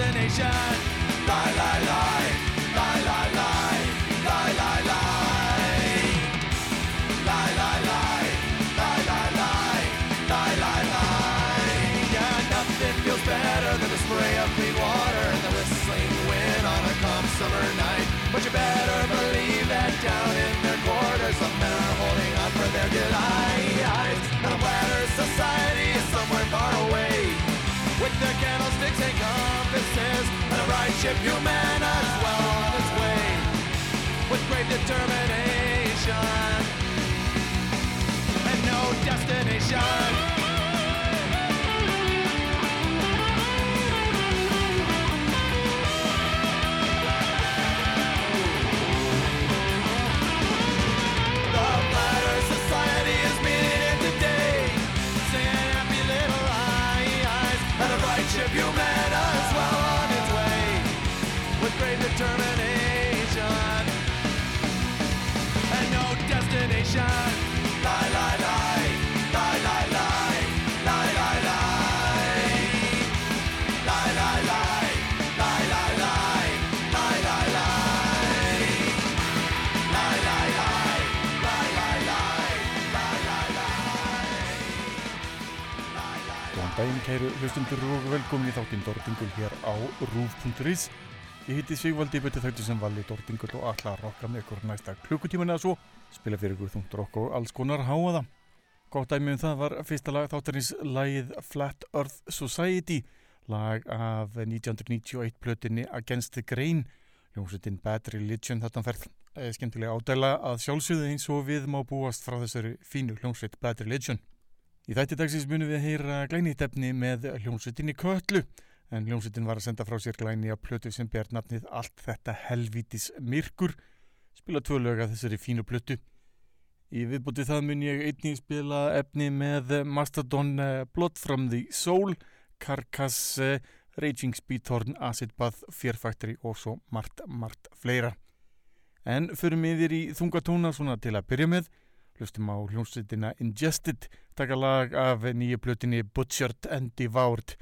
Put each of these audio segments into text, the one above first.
destination. Lie, lie, lie, lie, lie, lie, lie, lie, lie. Lie, lie, lie, lie, lie, lie, lie, lie, lie. Yeah, nothing feels better than the spray of clean water and the whistling wind on a calm summer night. But you better believe that down in their quarters, some men are holding on for their good eyes. And the Platter Society is somewhere far away with their candlesticks and compasses right ship Humana is well on its way with great determination and no destination. Kæru hlustundur og velkomin í þáttinn Dordingul hér á rúf.is Ég heiti Sigvaldi Bötti þættu sem vali Dordingul og ætla að rokka með ykkur næsta klukkutíman eða svo. Spila fyrir ykkur þungt rokk og alls konar háaða Gótt dæmi um það var fyrsta lag þáttarins lagið Flat Earth Society lag af 1991 plötinni Against the Grain. Hljómsveitin Bad Religion þetta ferð. Eh, skemmtilega ádæla að sjálfsögðu eins og við má búast frá þessari fínu hljómsveit Bad Religion Í þætti dagsins munum við heyra glænitefni með hljómsveitinni Kötlu en hljómsveitin var að senda frá sér glæni að plötu sem ber nafnið Allt þetta helvítis myrkur. Spila tvö lög af þessari fínu plötu. Í viðbúti það mun ég einnig spila efni með Mastodon eh, Blood from the Soul Carcass, eh, Raging Speedhorn Acid Bath, Fear Factory og svo margt, margt fleira. En förum yfir í þungatóna svona til að byrja með Hlustum á hljómsveitina Ingested, taka lag af nýju plötinni Butchered and Devoured.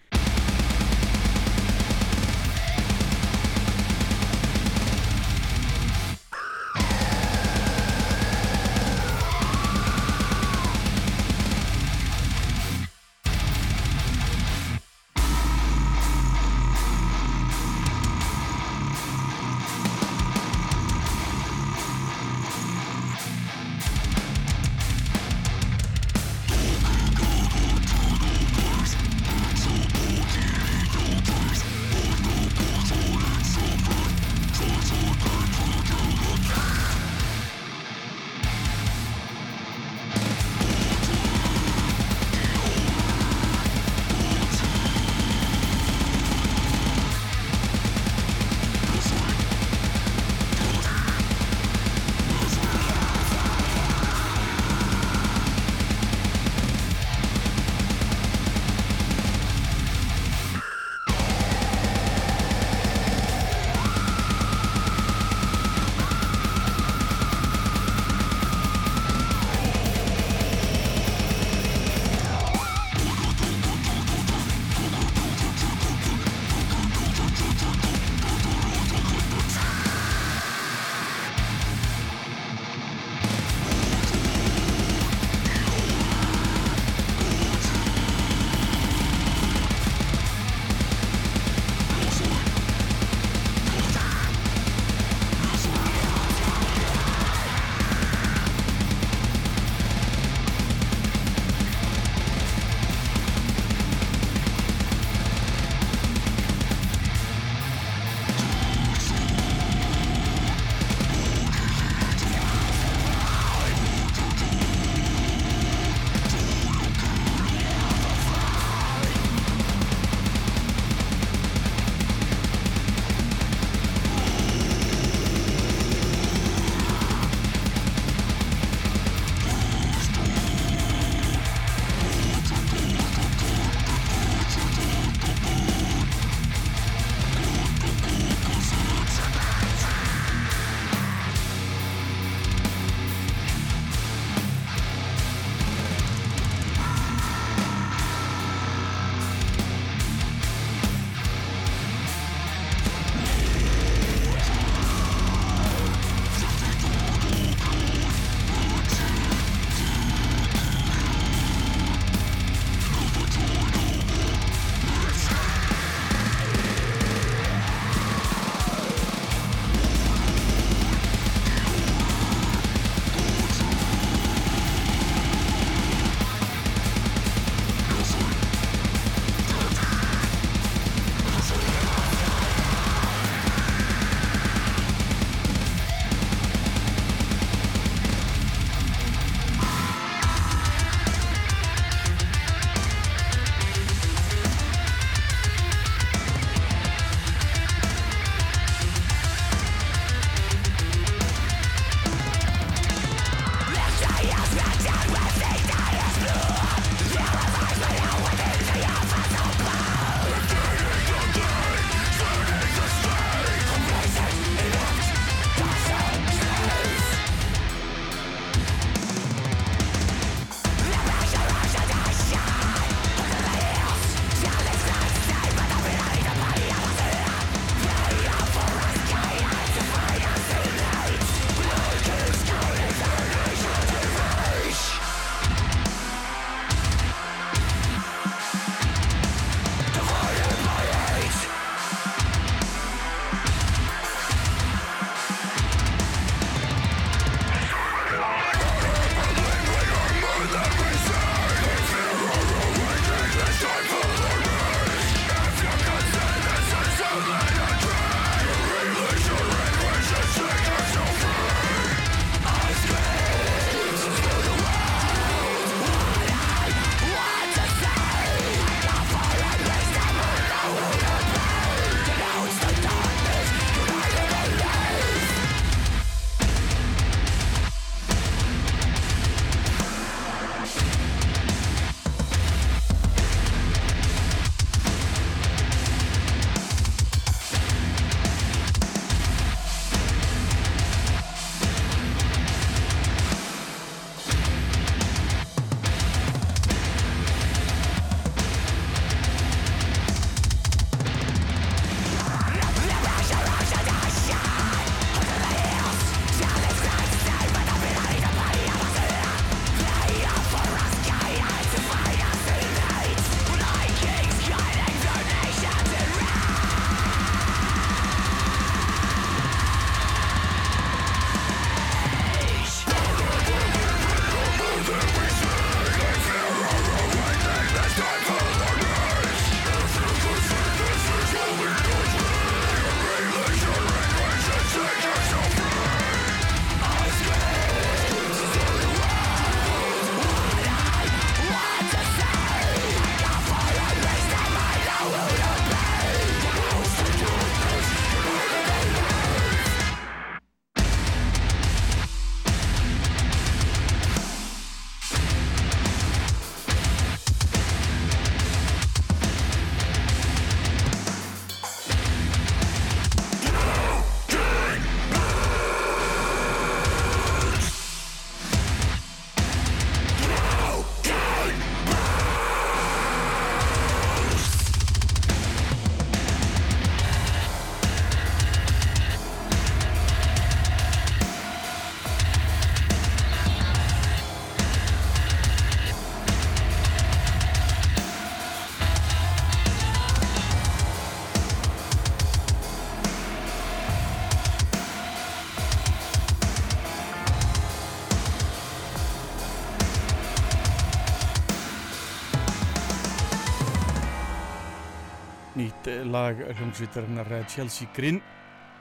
Lag hljómsveitarinnar Chelsea Green.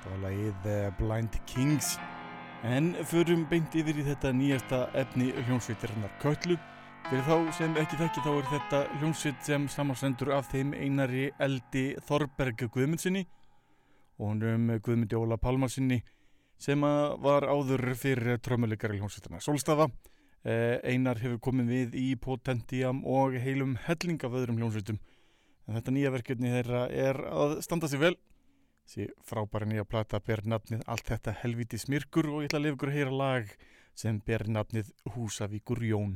Það var lagið eh, Blind Kings. En förum beint yfir í þetta nýjasta efni hljómsveitarinnar Köllu fyrir þá sem ekki þekki þá er þetta hljómsveit sem samansendur af þeim einari eldi Þorberg Guðmundsinni og hann um Guðmundi Óla Pálmarsinni sem var áður fyrir trömmuleikari hljómsveitarna Solstafa eh, einar hefur komið við í Potentiam og heilum helling af öðrum hljómsveitum en þetta nýja verkefni þeirra er að standa sig vel. Þessi frábæra nýja plata ber nafnið Allt þetta helviti smirkur og ég ætla að lifa ykkur að heyra lag sem ber nafnið Húsavíkur Jón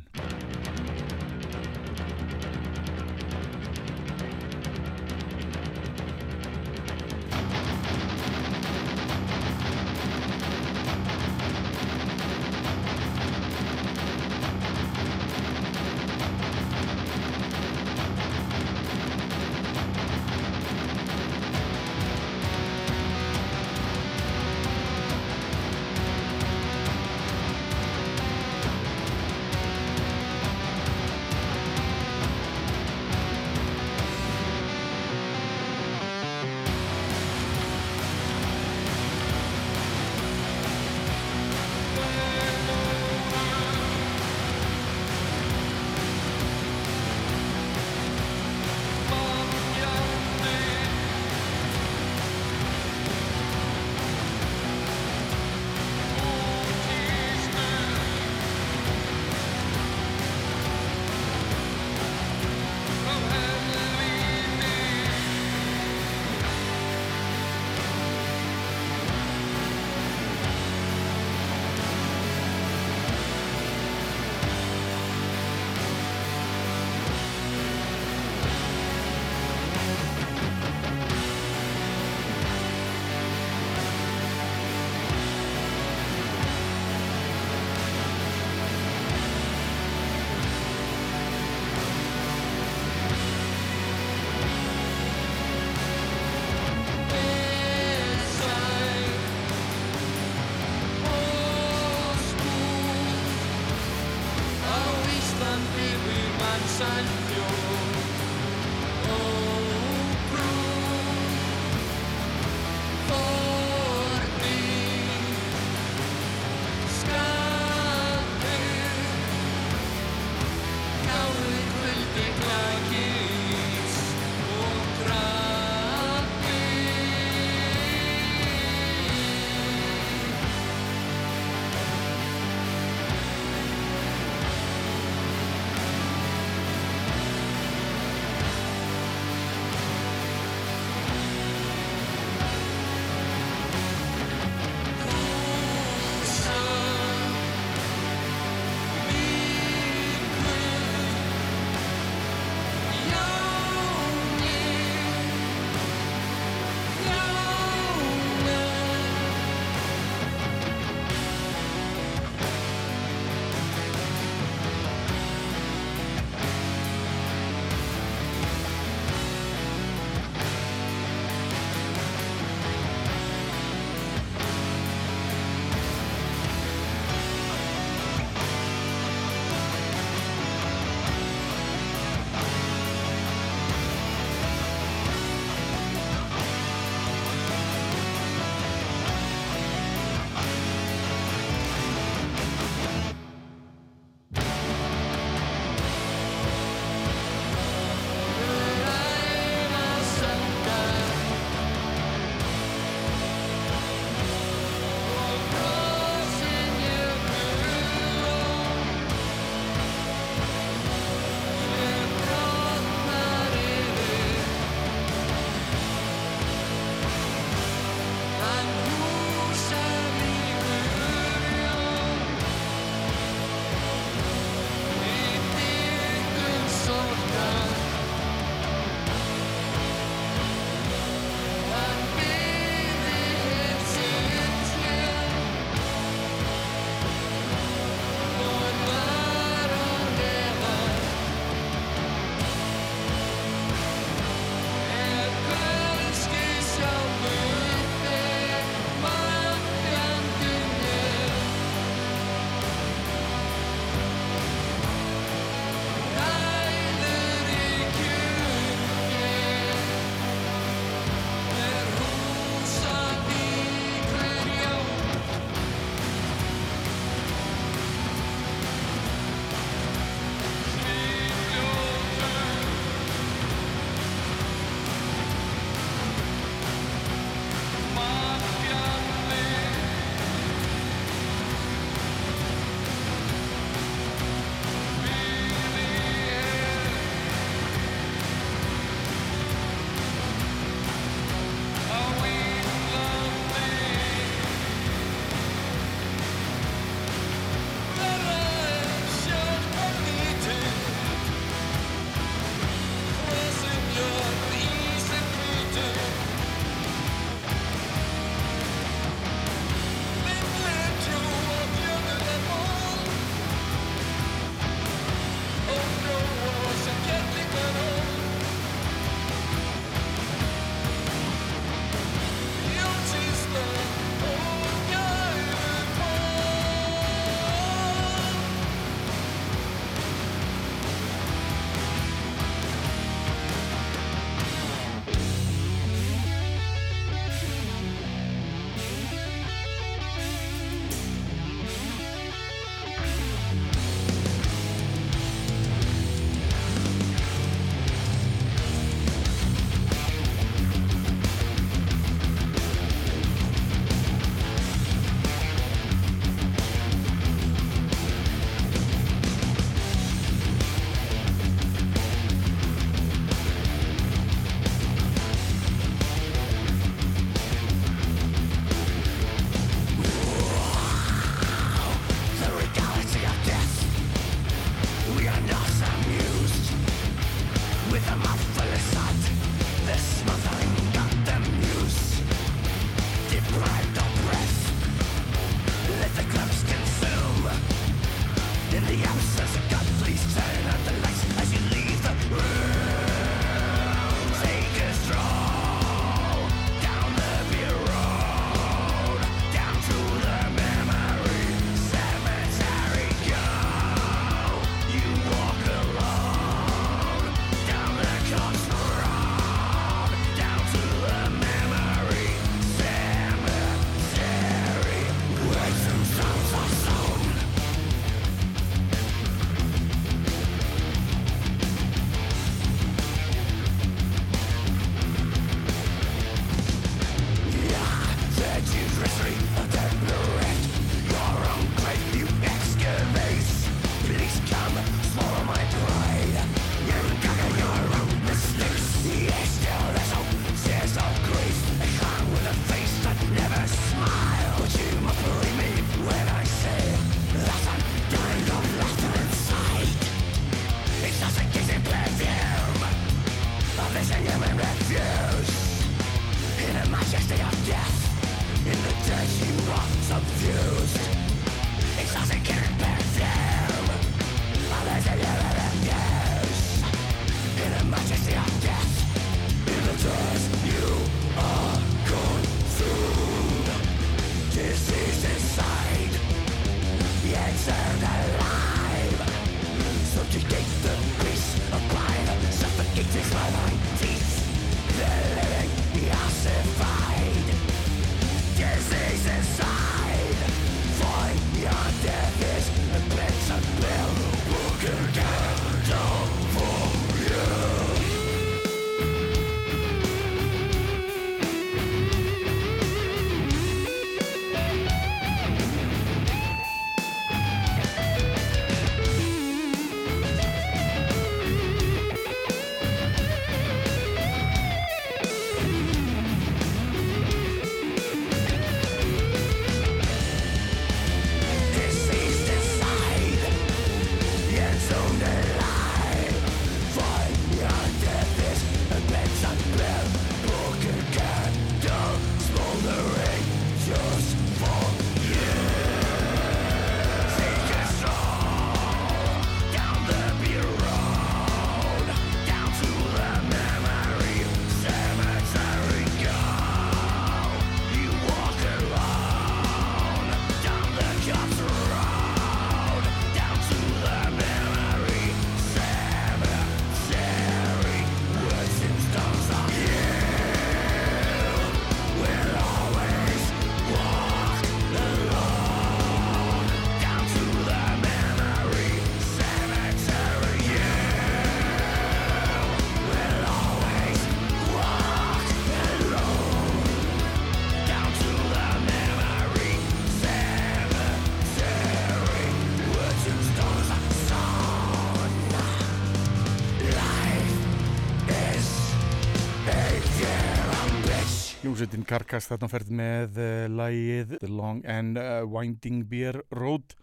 Hljómsveitin Karkas þarna ferð með uh, lægið The Long and uh, Winding Beer Road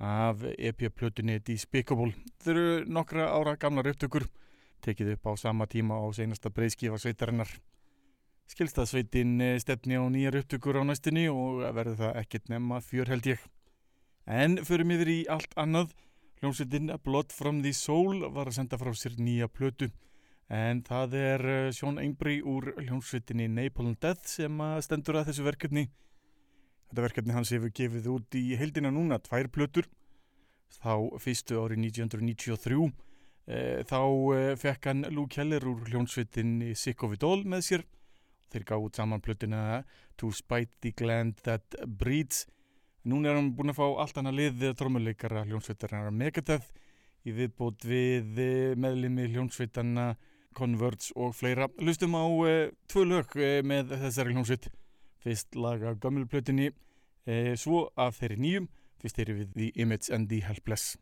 af EP-plötunni Despicable. Þau eru nokkra ára gamlar upptökur, tekið upp á sama tíma á seinasta breyðskifa sveitarinnar. Skilstaðsveitin uh, stefni á nýjar upptökur á næstinni og verður það ekkert nema fjör held ég. En förum yfir í allt annað. Hljómsveitin Blood from the Soul var að senda frá sér nýja plötu en það er eh, Sean Ainbury úr hljómsveitinni Napalm Death sem stendur að þessu verkefni. Þetta verkefni hans hefur gefið út í heildina núna tvær plötur. Þá fyrstu árið 1993 e, þá e, fekk hann Lou Keller úr hljómsveitinni Sick of It All með sér. Þeir gáð út saman plötuna To Spite the Gland That Breeds. Núna er hann búin að fá allt annað lið trómuleikara hljómsveitarnar Megadeth í viðbót við eh, meðlimi hljómsveitanna Converts og fleira. Lustum á uh, tvö lög uh, með þessari hljómsveit. Fyrst laga gömulplötinni, uh, svo af þeirri nýjum. Fyrst erum við The Image and the Helpless.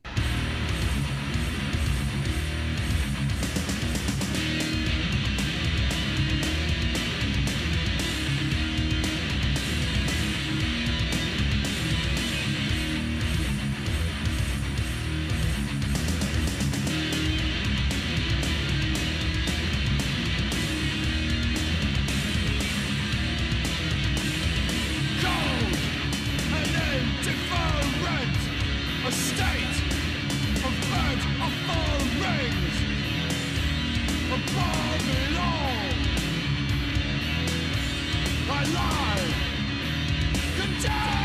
down.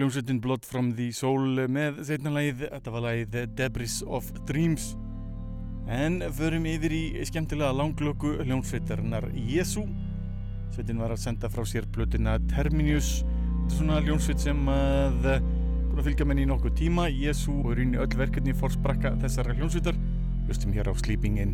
Ljómsveitin Blood from the Soul með setna lagið, þetta var lagið Debris of Dreams. En förum yfir í skemmtilega langlöku ljómsveitarinnar Jesu. Sveitin var að senda frá sér blötuna Terminus. Þetta er svona ljómsveit sem að búin að fylgja menni í nokkuð tíma. Jesu og rýni öll verkefni fórsprakka þessara ljómsveitar. Hlustum hér á Sleeping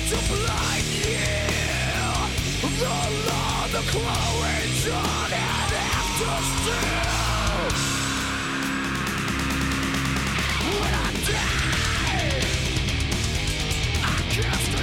to blind you. The the on and after still. When I die I can't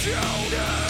Judas!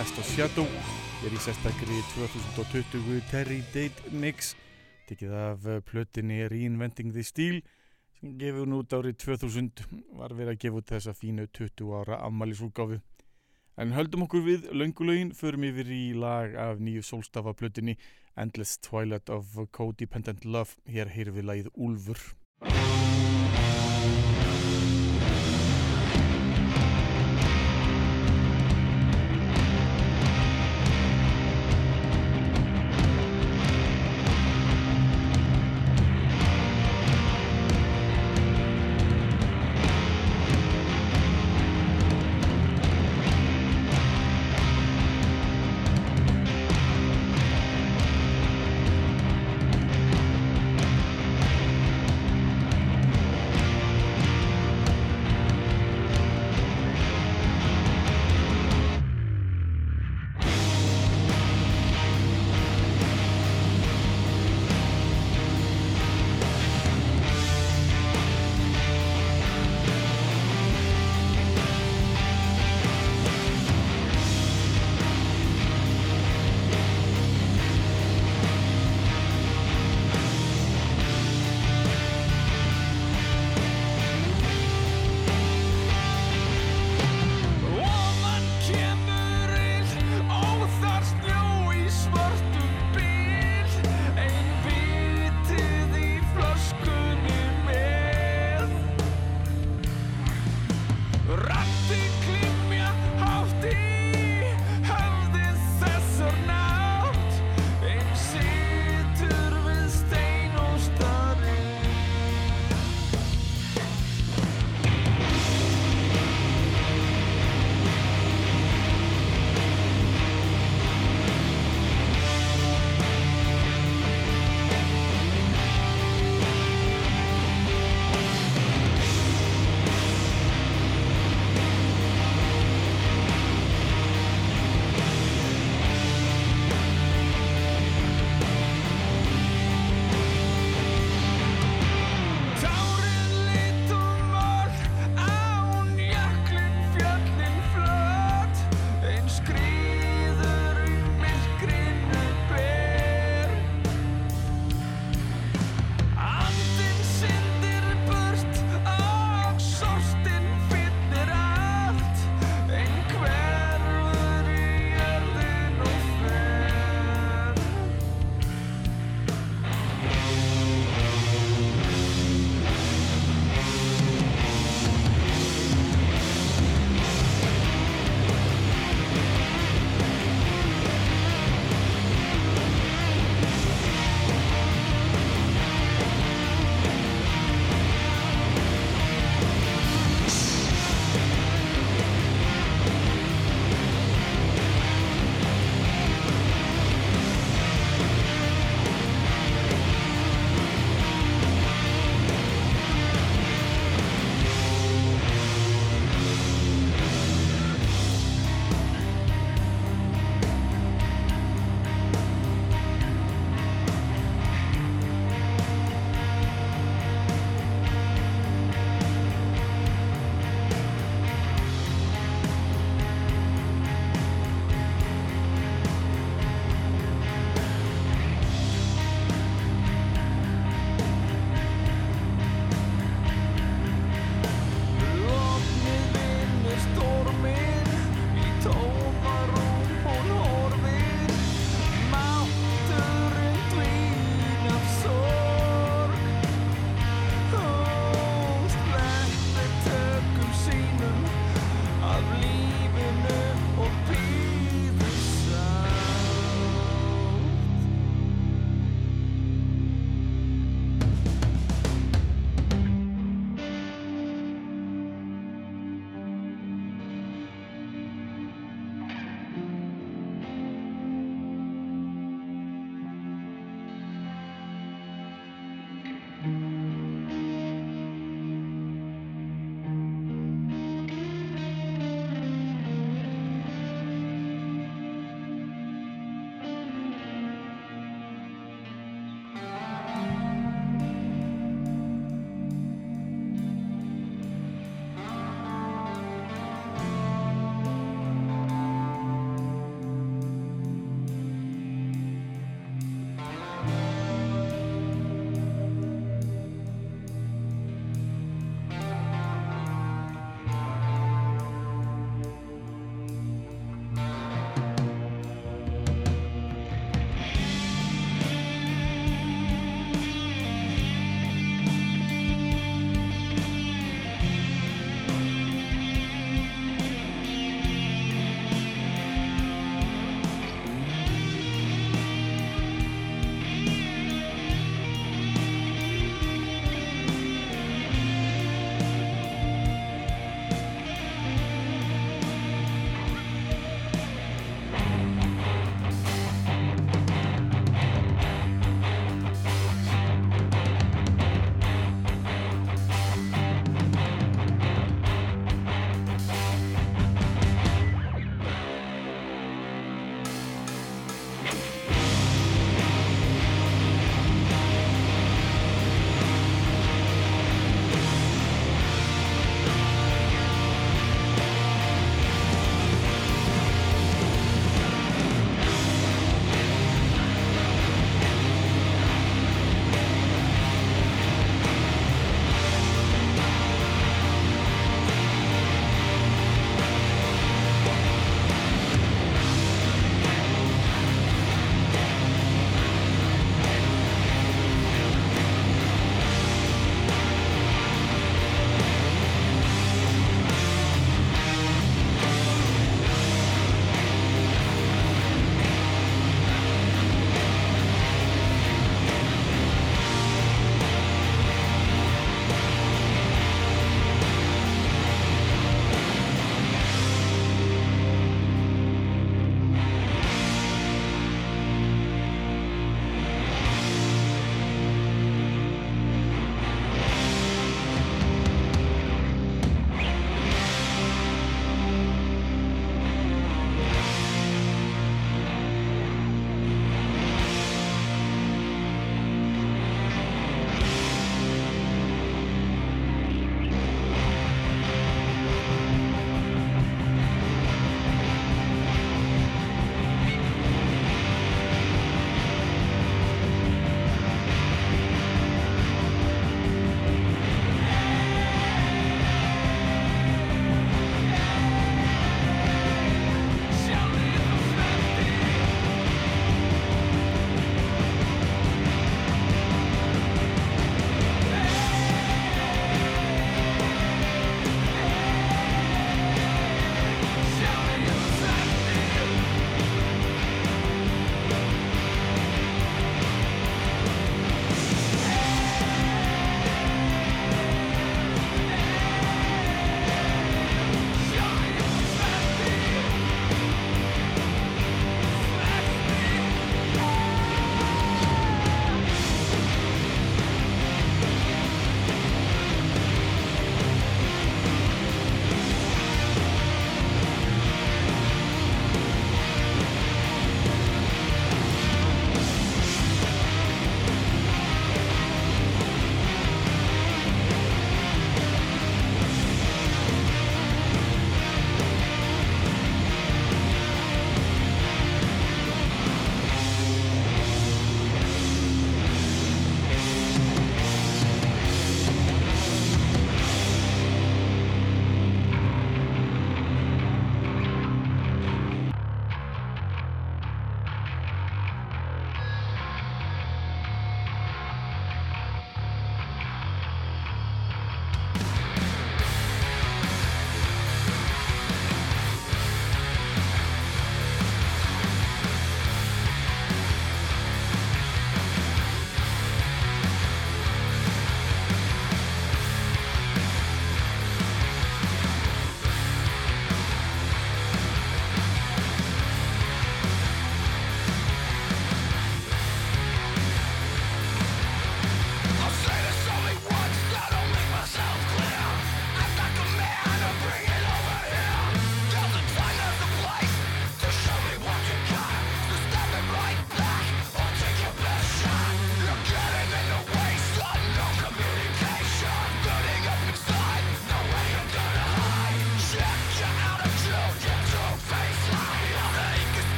Cast a Shadow. Er í sérstakri 2020 Terry Date Mix. Tekið af eh, plötinni Reinventing the Steel sem gefur nút árið 2000 var verið að gefa út þessa fínu 20 ára ammælisúrgáfu en höldum okkur við laungulögin förum yfir í lag af nýju sólstafa plötinni Endless Twilight of Codependent Love. Hér heyr við lagið Úlfur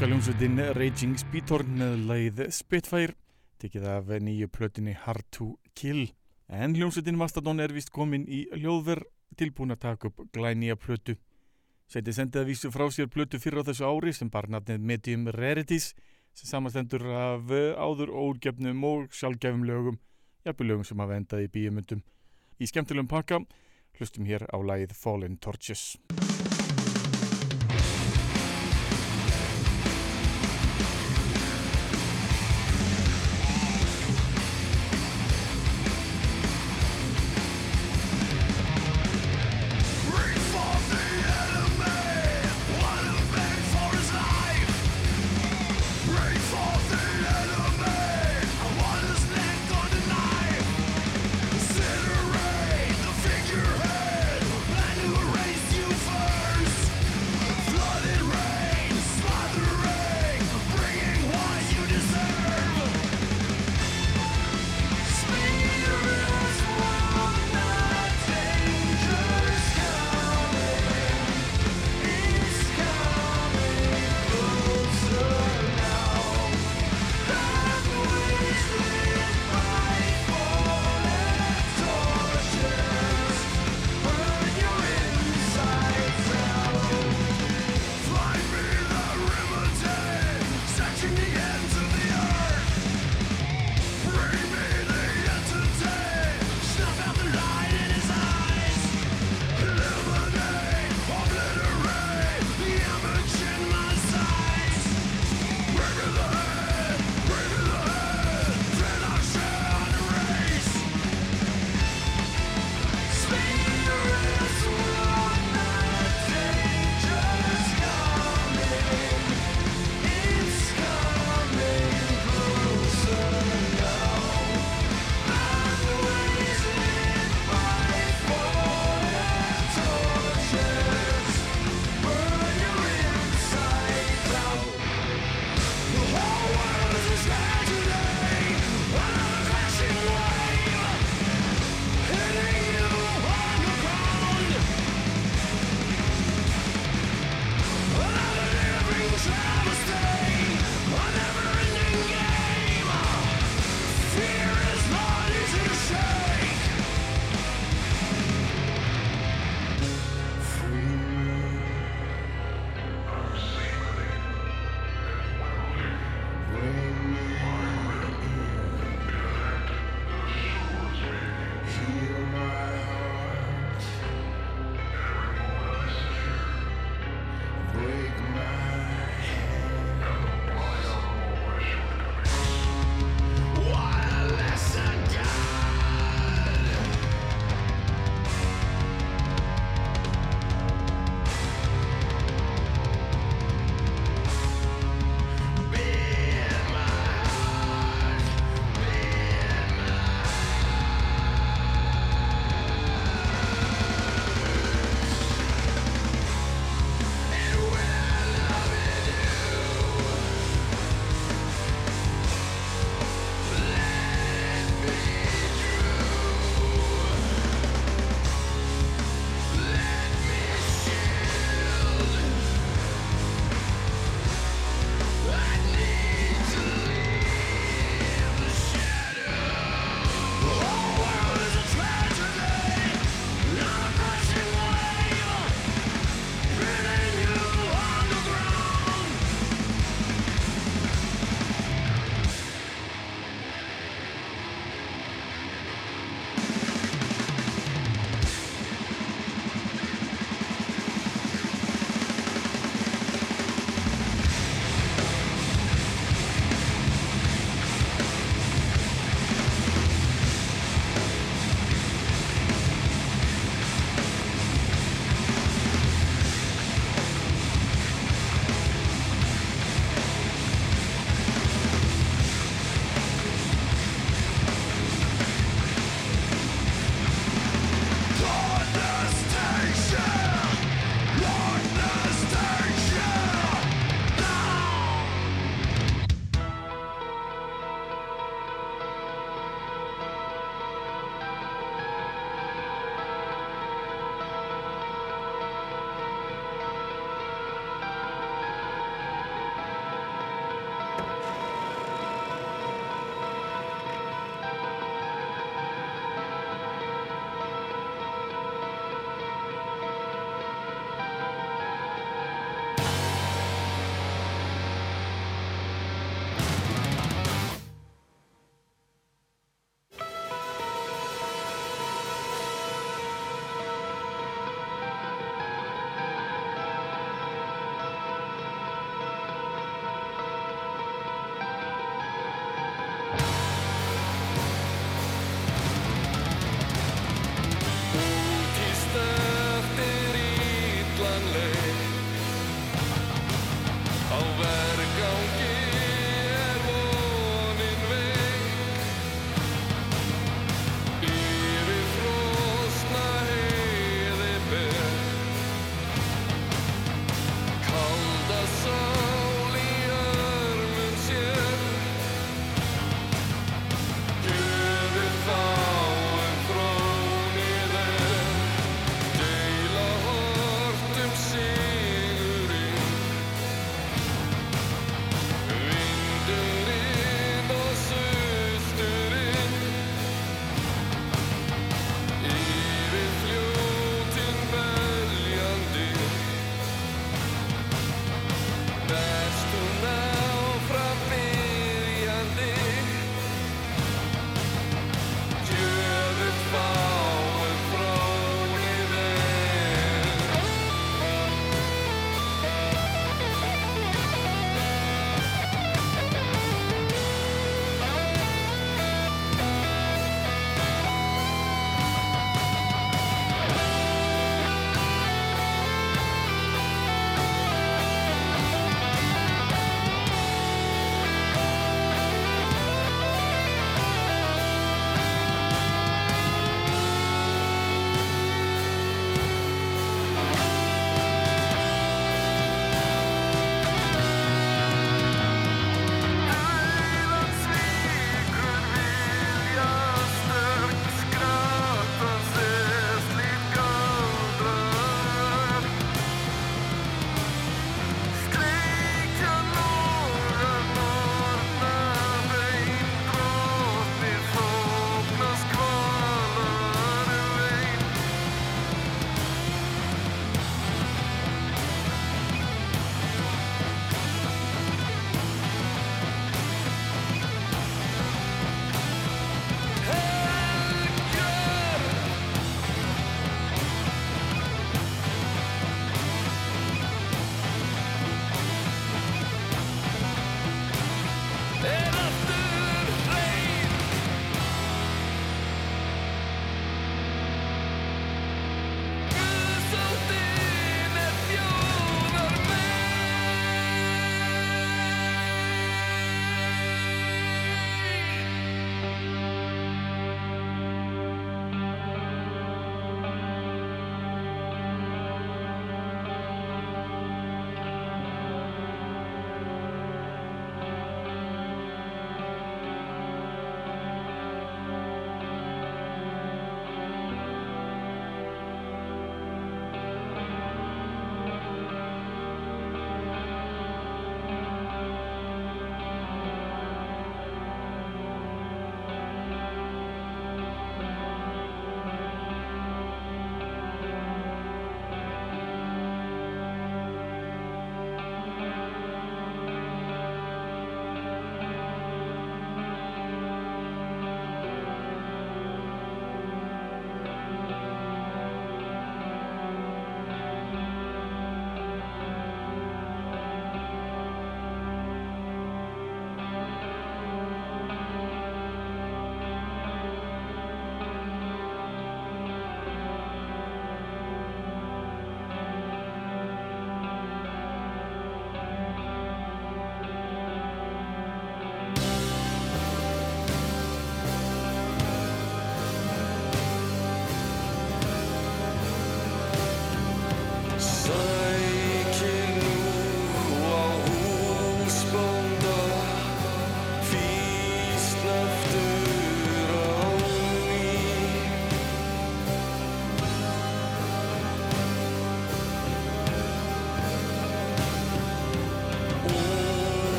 Breska ljómsveitin Raging Speedhorn með leið Spitfire tekið af nýju plötinni Hard to Kill. En hljómsveitin Mastodon er vist komin í hljóðver tilbúin að taka upp glænýja plötu. Sveiti sendið að vísu frá sér plötu fyrir á þessu ári sem bar nafnið Medium Rarities sem samastendur af áður ógefnum og sjálfgefum lögum jafnveg lögum sem hafa endað í bíumundum Í skemmtilegum pakka hlustum hér á lagið Fallen Torches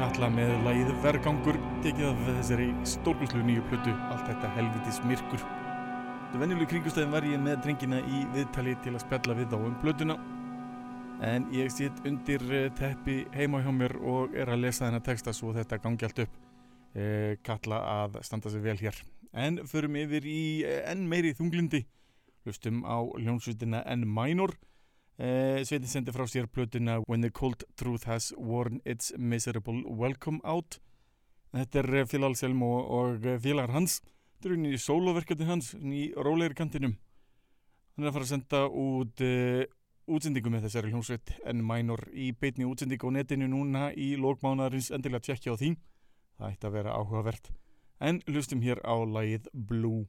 Kalla með lagið Vergangur tekið af þessari stórkoslu nýju plötu. Allt þetta helvitis myrkur. Þetta venjuleg kringustæðin var ég með drengina í viðtali til að spjalla við á um plötuna. En ég sitt undir eh, teppi heima hjá mér og er að lesa þennan texta svo þetta gangi allt upp. E, kalla að standa sig vel hér. En förum yfir í eh, enn meiri þunglindi. Hlustum á hljómsveitina N Uh, Sveitin sendi frá sér plötuna When the Cold Truth Has Worn Its Miserable Welcome Out. Þetta er Fílal Selm og, og félagar hans. Þetta er í sóloverkefni hans í rólegri kantinum. Hann er að fara að senda út uh, útsendingu með þessari hljómsveit en mænor í beitni útsendingu á netinu núna í lókmánaðarins endilega tjekkja á því. Það ætti að vera áhugavert. En hlustum hér á lagið Blue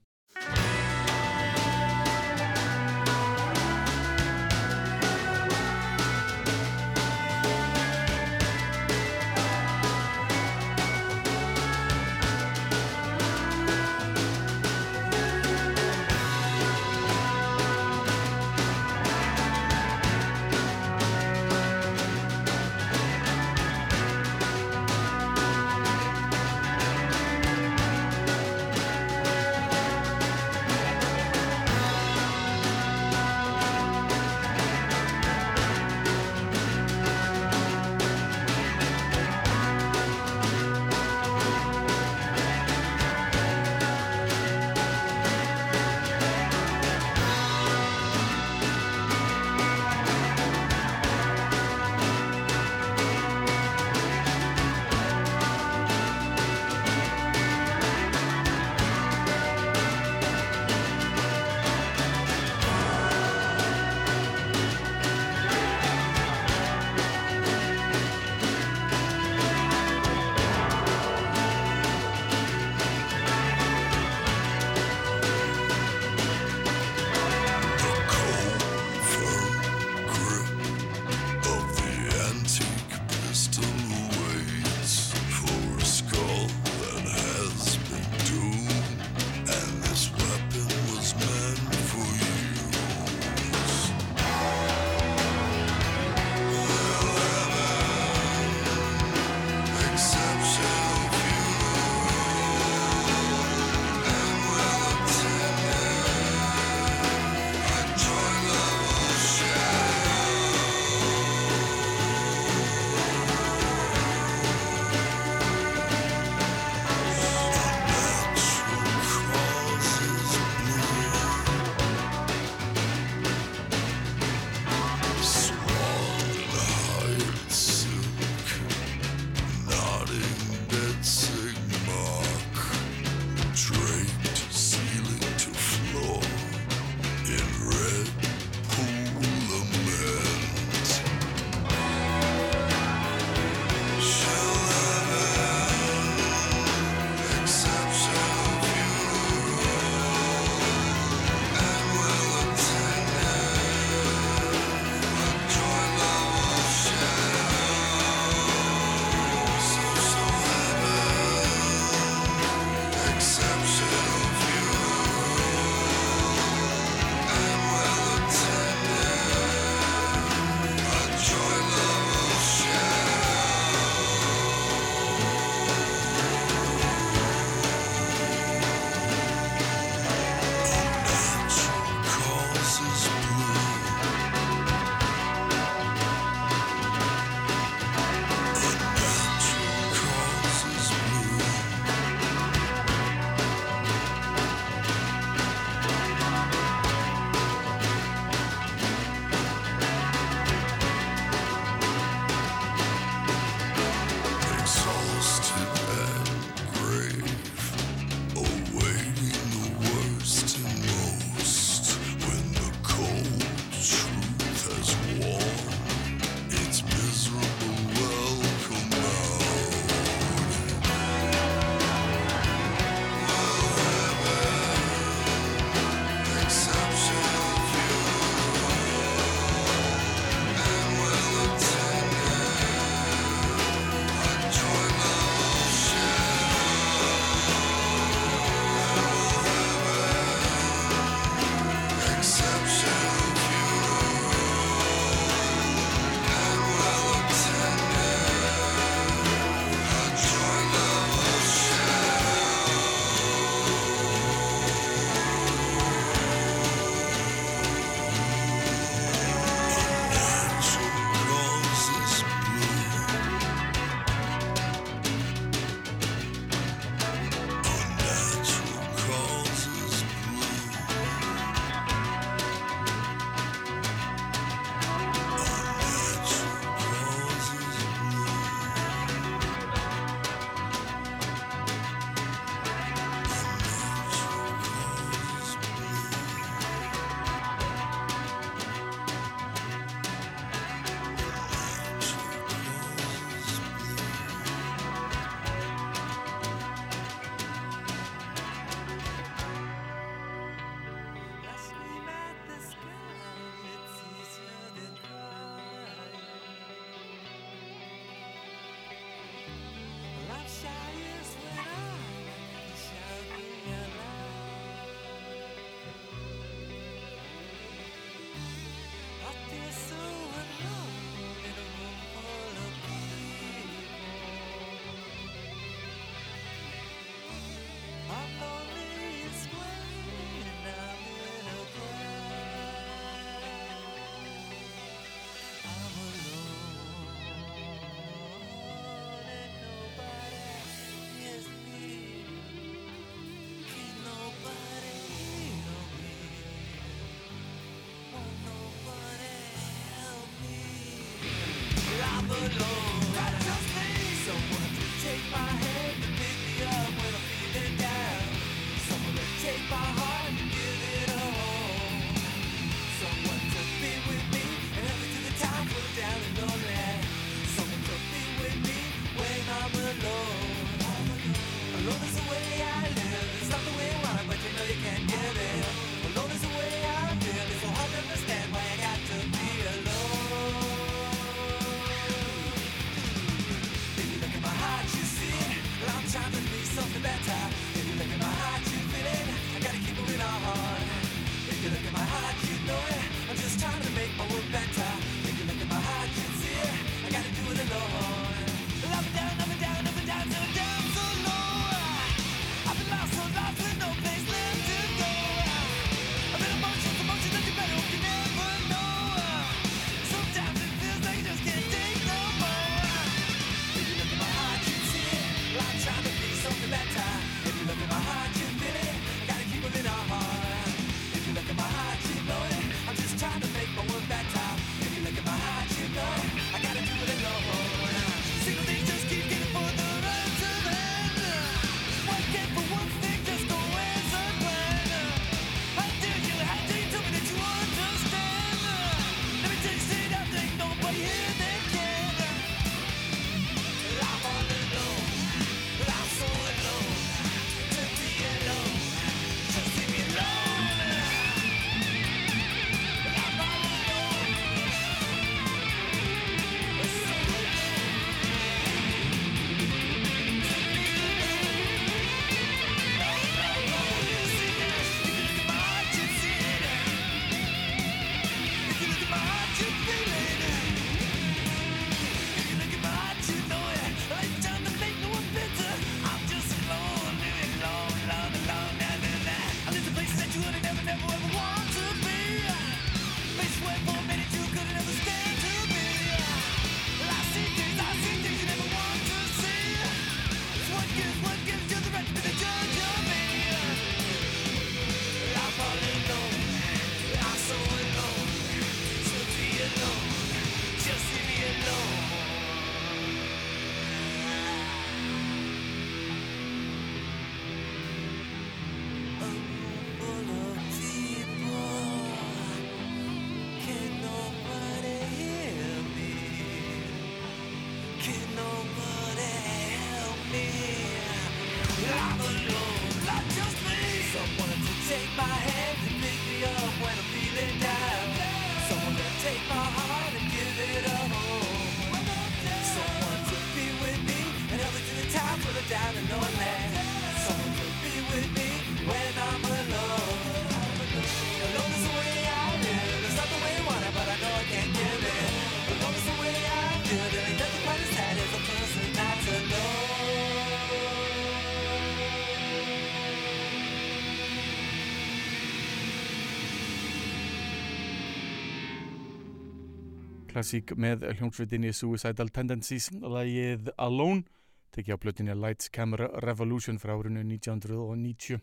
klassík með hljómsveitinni Suicidal Tendencies lagið Alone tekið á blötinni Lights Camera Revolution frá árinu 1990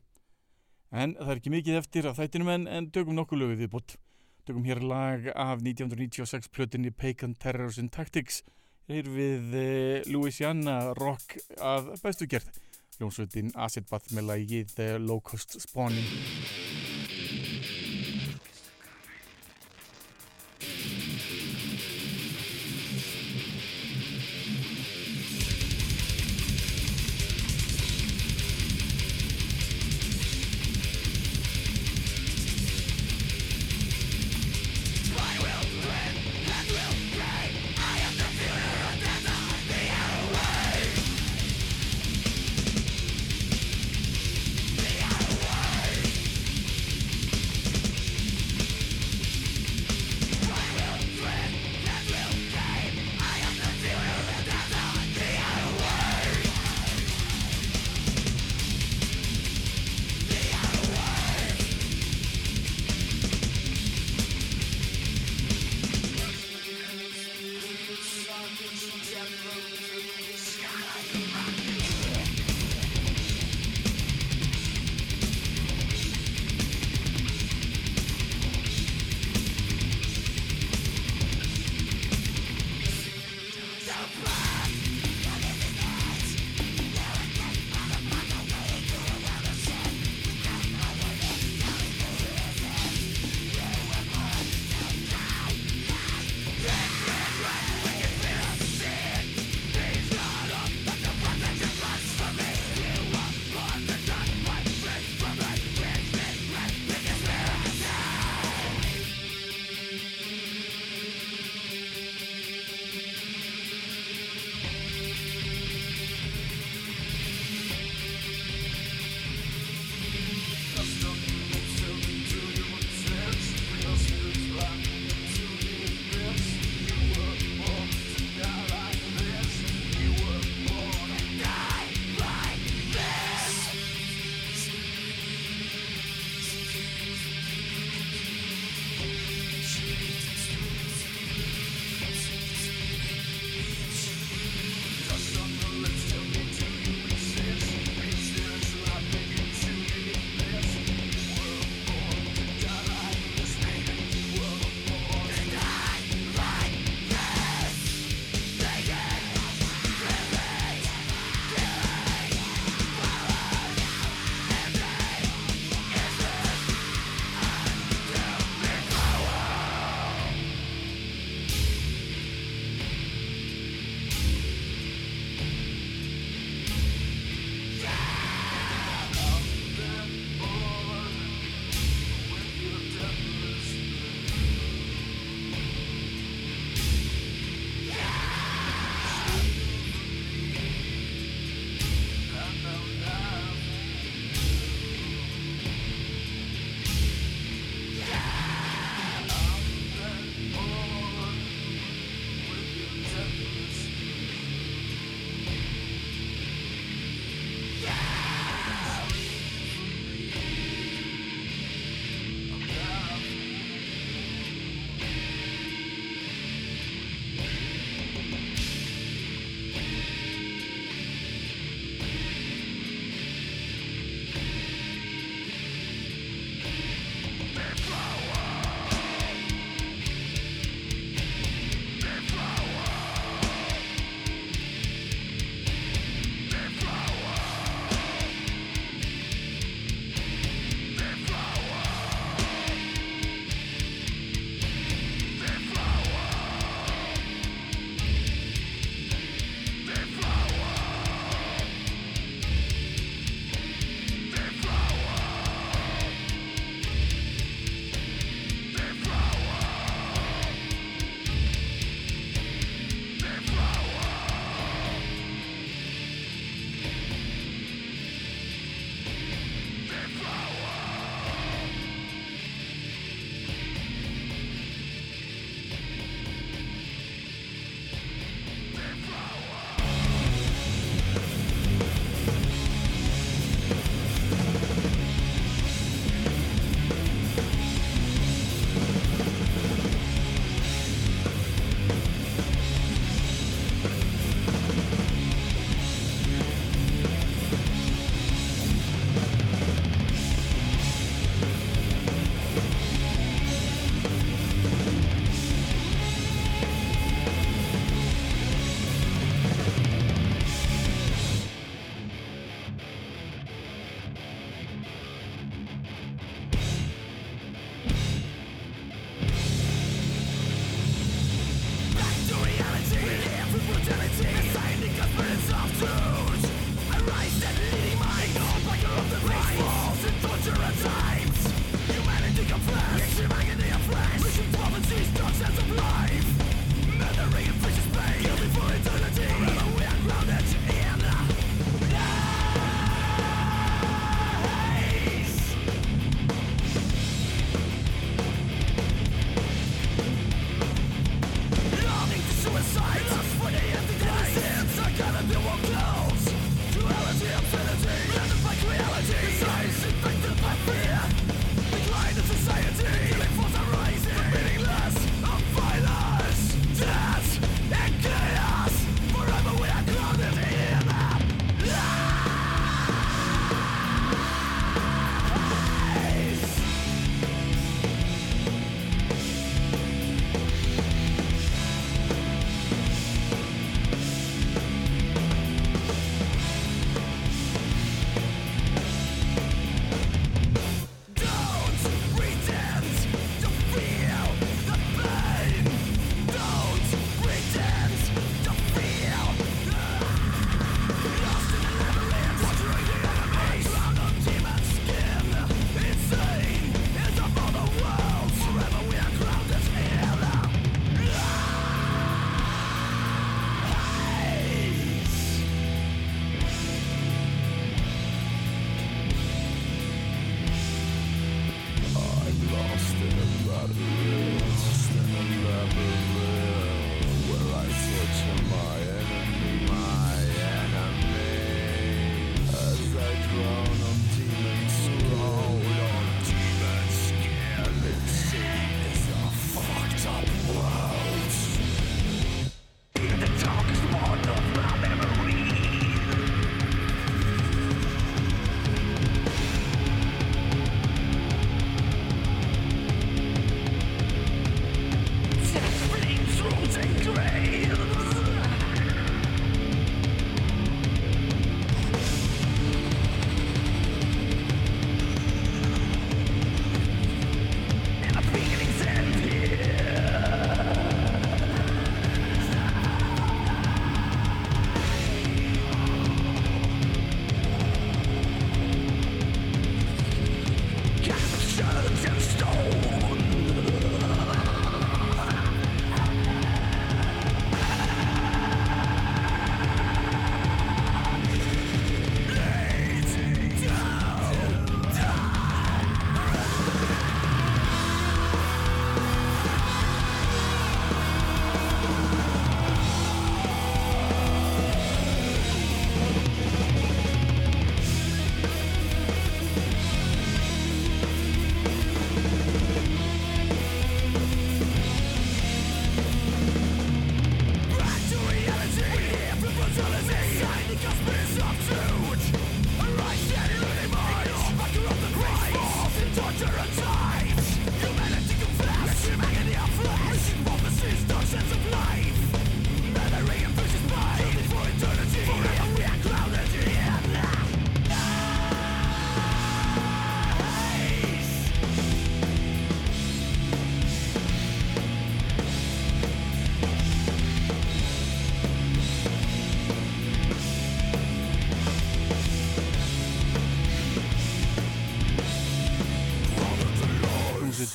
en það er ekki mikið eftir af þættinum en, en dögum nokkuð lögum við bútt dögum hér lag af 1996 blötinni Pagan Terrors and Tactics við eh, Louisiana rock af bestu gerð. Hljómsveitin Acid Bath með lagið eh, Low Cost Spawning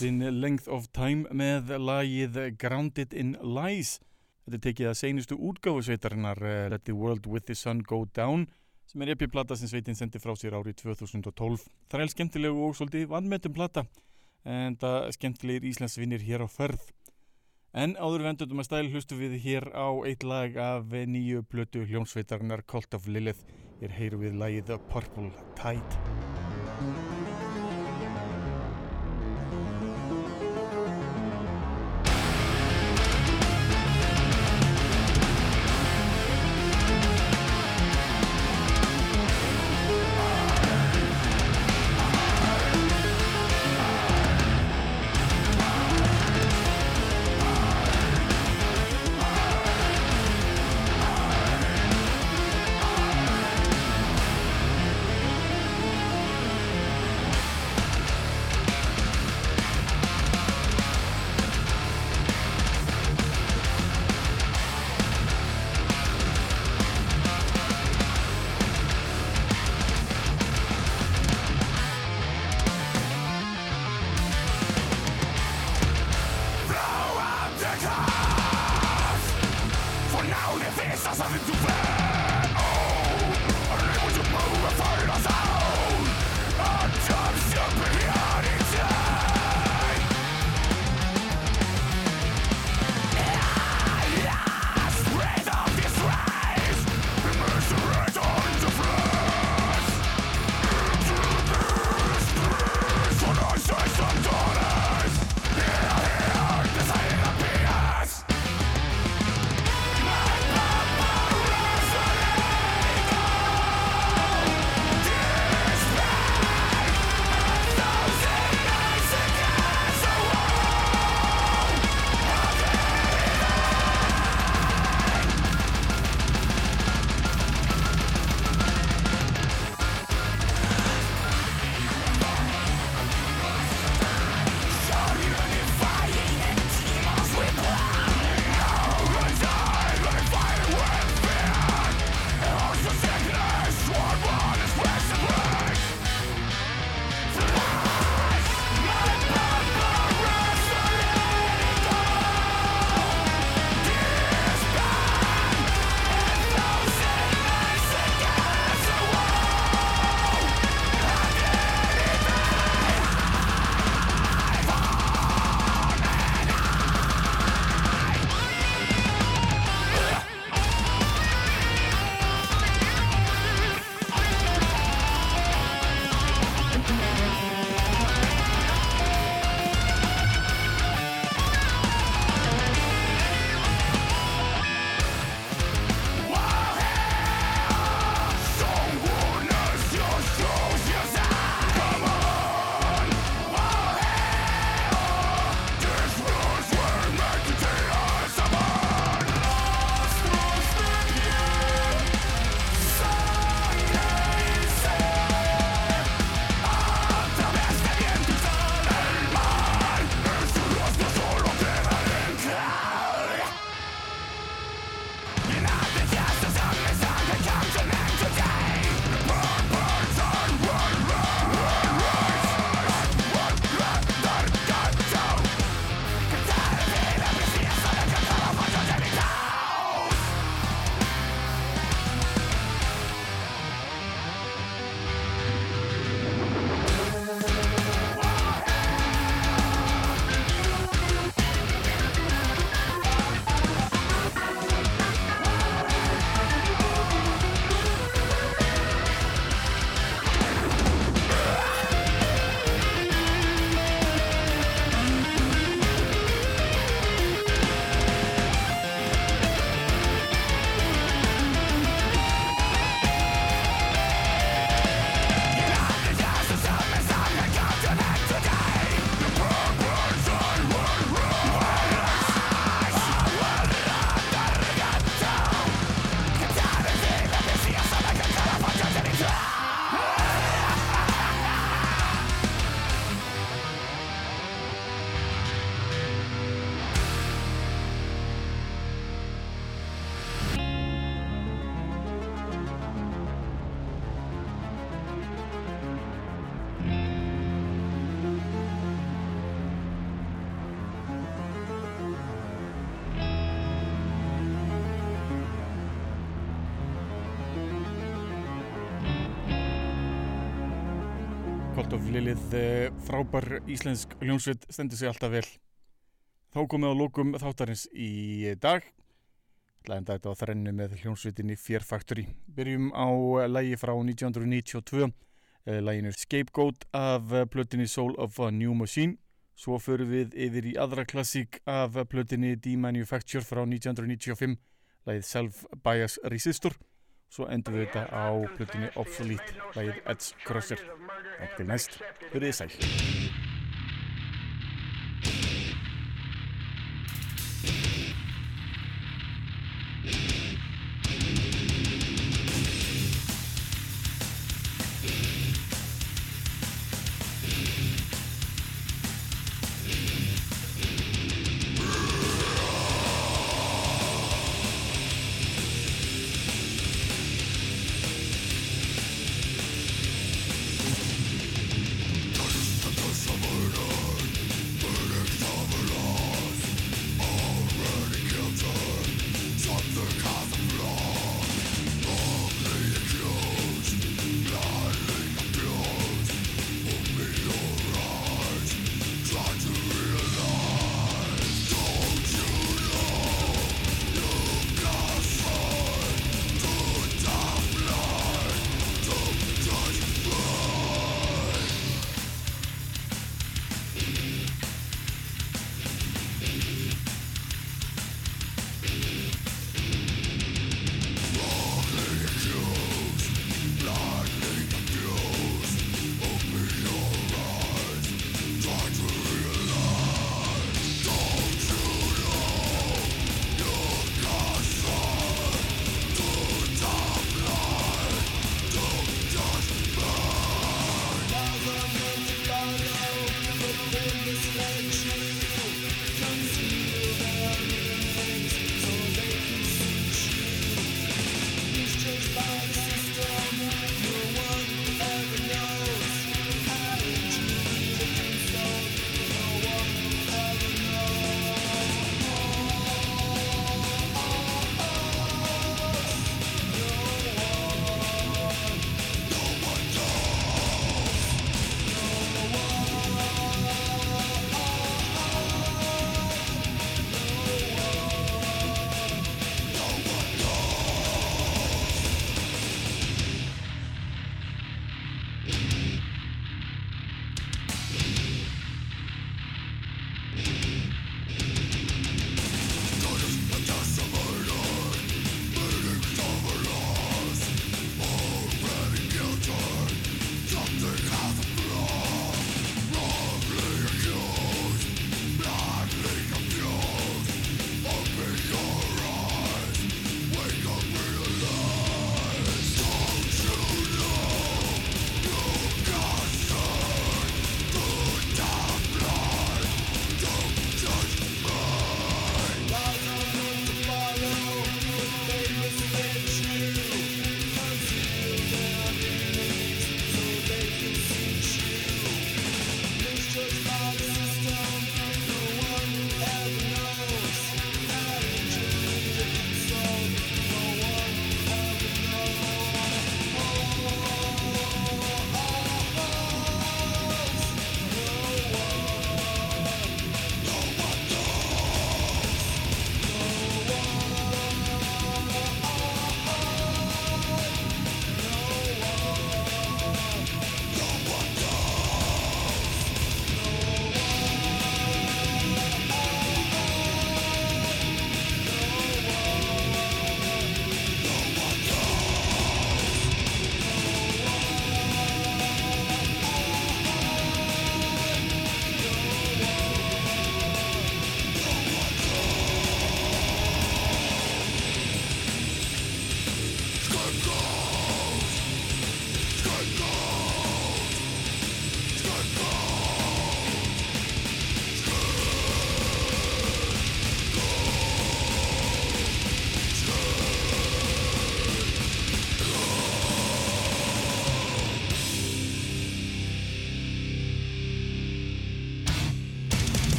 hljómsveitin Length of Time með lagið Grounded in Lies. Þetta er tekið að seinustu útgáfu sveitarinnar uh, Let the World with the Sun Go Down sem er epi plata sem sveitin sendi frá sér árið 2012. Það er skemmtilegu og svolítið vannmetum plata en það skemmtilegir Íslandsvinnir hér á förð. En áður vendundum að stæl hlustu við hér á eitt lag af nýju blötu hljómsveitarinnar Cult of Lilith er heyru við lagið Purple Tide. Lilið eh, frábær íslensk hljómsveit stendur sig alltaf vel. Þá komið á lókum þáttarins í dag. Læðan þetta á þrennu með hljómsveitinni Fear Factory. Byrjum á lægi frá 1992 Læginu Scapegoat af plötinni Soul of a New Machine. Svo förum við yfir í aðra klassík af plötinni Demanufacture frá 1995 Lægið Self Bias Resistor. Svo endur við þetta á plötinni Obsolete, lægið Edge Crusher. Takk til næst, verið sæl.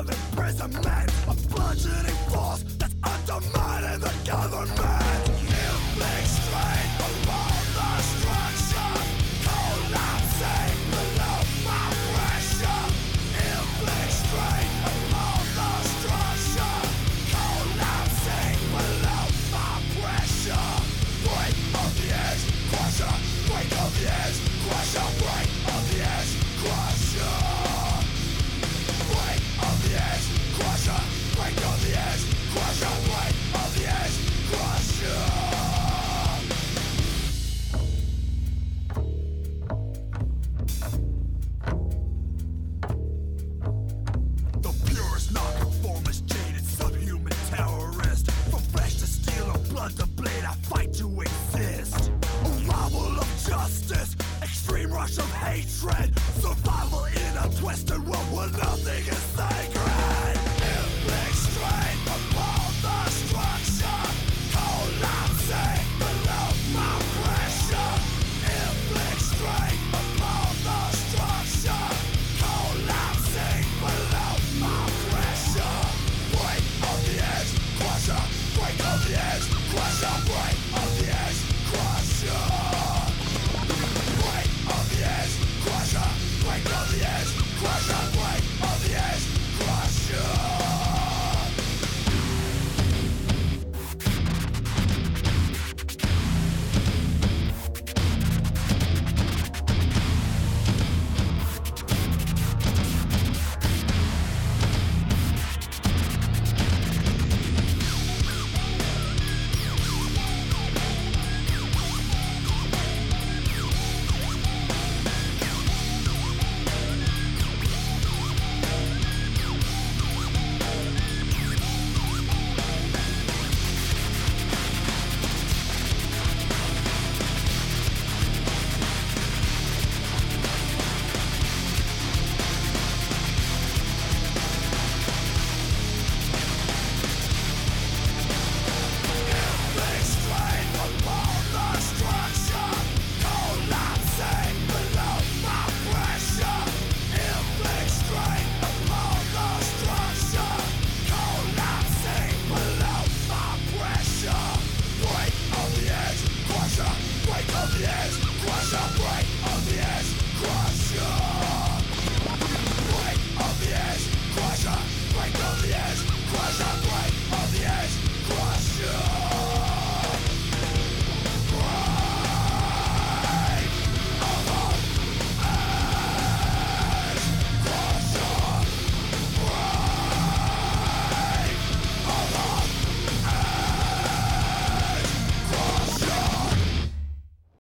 imprisonment A bludgeoning force that's undermining the government.